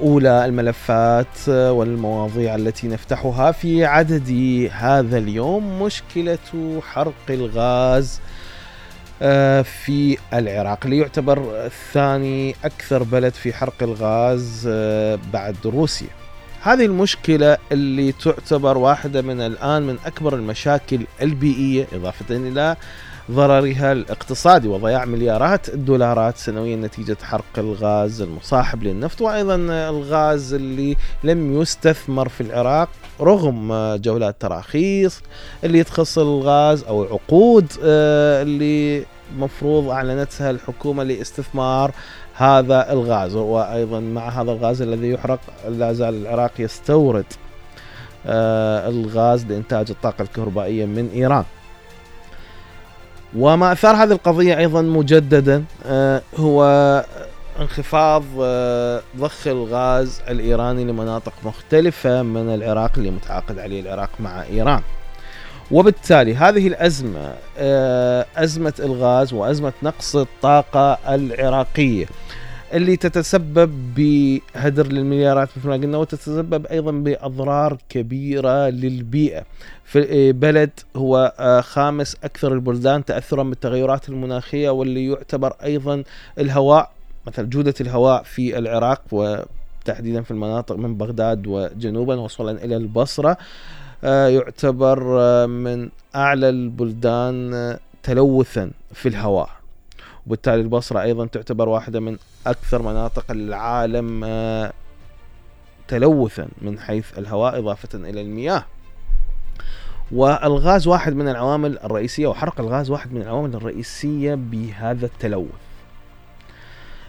أولى الملفات والمواضيع التي نفتحها في عدد هذا اليوم مشكلة حرق الغاز آه، في العراق. اللي يعتبر ثاني أكثر بلد في حرق الغاز آه، بعد روسيا. هذه المشكلة اللي تعتبر واحدة من الآن من أكبر المشاكل البيئية إضافة إلى ضررها الاقتصادي وضياع مليارات الدولارات سنويا نتيجة حرق الغاز المصاحب للنفط وأيضا الغاز اللي لم يستثمر في العراق رغم جولات تراخيص اللي تخص الغاز أو العقود آه، اللي مفروض أعلنتها الحكومة لاستثمار هذا الغاز. وأيضا مع هذا الغاز الذي يحرق لا زال العراق يستورد آه، الغاز لإنتاج الطاقة الكهربائية من إيران. وما أثار هذه القضية أيضا مجددا آه، هو انخفاض آه، ضخ الغاز الإيراني لمناطق مختلفة من العراق اللي متعاقد عليه العراق مع إيران. وبالتالي هذه الأزمة آه، أزمة الغاز وأزمة نقص الطاقة العراقية اللي تتسبب بهدر للمليارات مثل ما قلنا وتتسبب أيضا بأضرار كبيرة للبيئة. في بلد هو آه، خامس أكثر البلدان تاثرا بالتغيرات المناخية واللي يعتبر أيضا الهواء مثل جودة الهواء في العراق وتحديدا في المناطق من بغداد وجنوبا وصولا إلى البصرة آه، يعتبر آه، من أعلى البلدان تلوثا في الهواء. وبالتالي البصرة أيضا تعتبر واحدة من أكثر مناطق العالم تلوثا من حيث الهواء إضافة إلى المياه. والغاز واحد من العوامل الرئيسية وحرق الغاز واحد من العوامل الرئيسية بهذا التلوث.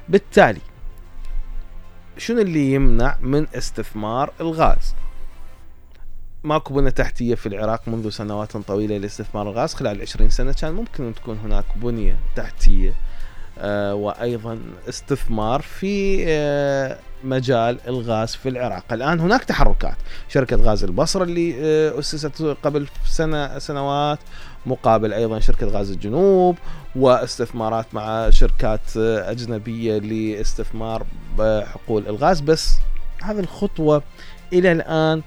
بالتالي شنو اللي يمنع من استثمار الغاز؟ ماكو بنية تحتية في العراق منذ سنوات طويلة لاستثمار الغاز خلال 20 سنة. كان ممكن أن تكون هناك بنية تحتية آه وأيضا استثمار في آه مجال الغاز في العراق. الآن هناك تحركات. شركة غاز البصرة اللي آه، أسست قبل سنة سنوات مقابل أيضا شركة غاز الجنوب واستثمارات مع شركات أجنبية لاستثمار بحقول الغاز. بس هذه الخطوة إلى الآن آه،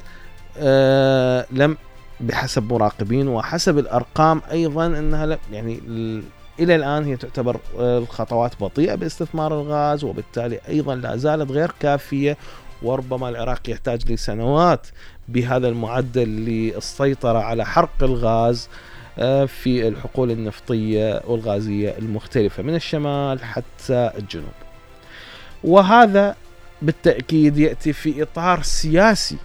لم بحسب مراقبين وحسب الأرقام أيضا إنها يعني إلى الآن هي تعتبر الخطوات بطيئة باستثمار الغاز وبالتالي أيضا لا زالت غير كافية وربما العراق يحتاج لسنوات بهذا المعدل للسيطرة على حرق الغاز آه، في الحقول النفطية والغازية المختلفة من الشمال حتى الجنوب. وهذا بالتأكيد يأتي في إطار سياسي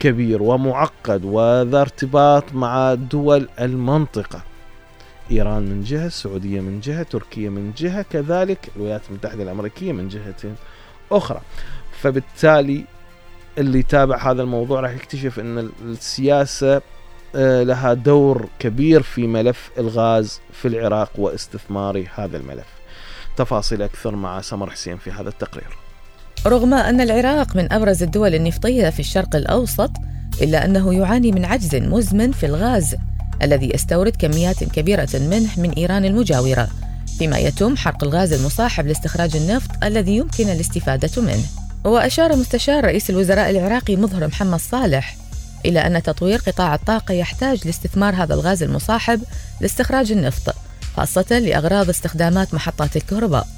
كبير ومعقد وذا ارتباط مع دول المنطقة. إيران من جهة، السعودية من جهة، تركيا من جهة، كذلك الولايات المتحدة الأمريكية من جهة أخرى. فبالتالي اللي يتابع هذا الموضوع راح يكتشف إن السياسة آه، لها دور كبير في ملف الغاز في العراق واستثمار هذا الملف. تفاصيل أكثر مع سمر حسين في هذا التقرير. رغم أن العراق من أبرز الدول النفطية في الشرق الأوسط إلا أنه يعاني من عجز مزمن في الغاز الذي يستورد كميات كبيرة منه من إيران المجاورة فيما يتم حرق الغاز المصاحب لاستخراج النفط الذي يمكن الاستفادة منه. وأشار مستشار رئيس الوزراء العراقي مظهر محمد صالح إلى أن تطوير قطاع الطاقة يحتاج لاستثمار هذا الغاز المصاحب لاستخراج النفط خاصة لأغراض استخدامات محطات الكهرباء.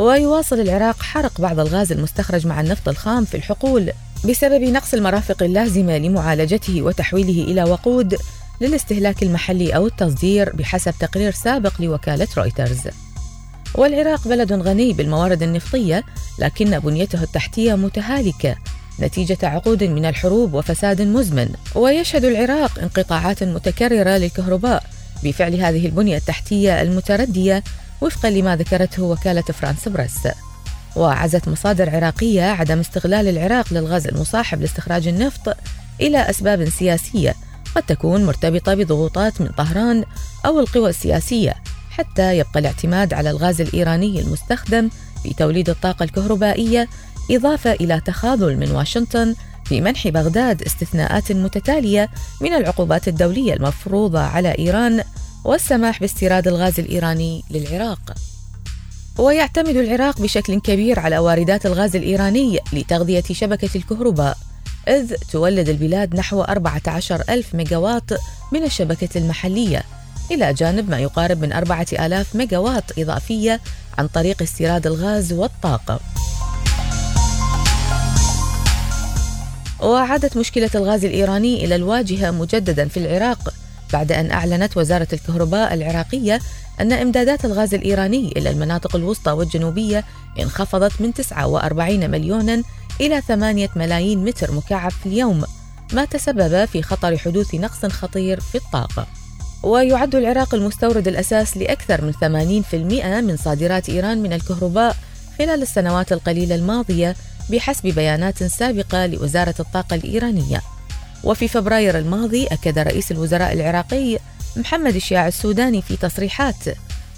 ويواصل العراق حرق بعض الغاز المستخرج مع النفط الخام في الحقول بسبب نقص المرافق اللازمة لمعالجته وتحويله إلى وقود للاستهلاك المحلي أو التصدير بحسب تقرير سابق لوكالة رويترز. والعراق بلد غني بالموارد النفطية لكن بنيته التحتية متهالكة نتيجة عقود من الحروب وفساد مزمن. ويشهد العراق انقطاعات متكررة للكهرباء بفعل هذه البنية التحتية المتردية وفقا لما ذكرته وكالة فرانس بريس. وعزت مصادر عراقية عدم استغلال العراق للغاز المصاحب لاستخراج النفط إلى أسباب سياسية قد تكون مرتبطة بضغوطات من طهران أو القوى السياسية حتى يبقى الاعتماد على الغاز الإيراني المستخدم في توليد الطاقة الكهربائية إضافة إلى تخاذل من واشنطن في منح بغداد استثناءات متتالية من العقوبات الدولية المفروضة على إيران والسماح باستيراد الغاز الإيراني للعراق. ويعتمد العراق بشكل كبير على واردات الغاز الإيراني لتغذية شبكة الكهرباء إذ تولد البلاد نحو 14 ألف ميجاوات من الشبكة المحلية إلى جانب ما يقارب من 4000 ميجاوات إضافية عن طريق استيراد الغاز والطاقة. وعادت مشكلة الغاز الإيراني إلى الواجهة مجددا في العراق بعد أن أعلنت وزارة الكهرباء العراقية أن إمدادات الغاز الإيراني إلى المناطق الوسطى والجنوبية انخفضت من 49 مليونا إلى 8 ملايين متر مكعب في اليوم ما تسبب في خطر حدوث نقص خطير في الطاقة. ويعد العراق المستورد الأساس لأكثر من 80% من صادرات إيران من الكهرباء خلال السنوات القليلة الماضية بحسب بيانات سابقة لوزارة الطاقة الإيرانية. وفي فبراير الماضي أكد رئيس الوزراء العراقي محمد الشياع السوداني في تصريحات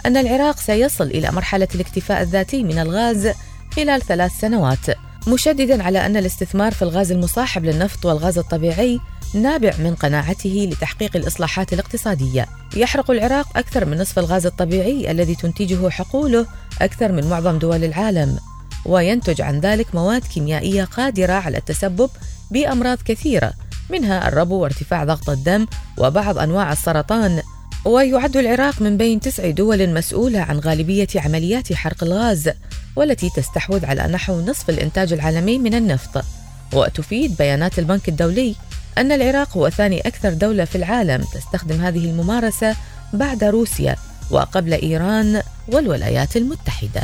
أن العراق سيصل إلى مرحلة الاكتفاء الذاتي من الغاز خلال ثلاث سنوات مشددا على أن الاستثمار في الغاز المصاحب للنفط والغاز الطبيعي نابع من قناعته لتحقيق الإصلاحات الاقتصادية. يحرق العراق أكثر من نصف الغاز الطبيعي الذي تنتجه حقوله أكثر من معظم دول العالم. وينتج عن ذلك مواد كيميائية قادرة على التسبب بأمراض كثيرة منها الربو وارتفاع ضغط الدم وبعض أنواع السرطان ويعد العراق من بين تسع دول مسؤولة عن غالبية عمليات حرق الغاز والتي تستحوذ على نحو نصف الإنتاج العالمي من النفط. وتفيد بيانات البنك الدولي أن العراق هو ثاني أكثر دولة في العالم تستخدم هذه الممارسة بعد روسيا وقبل إيران والولايات المتحدة.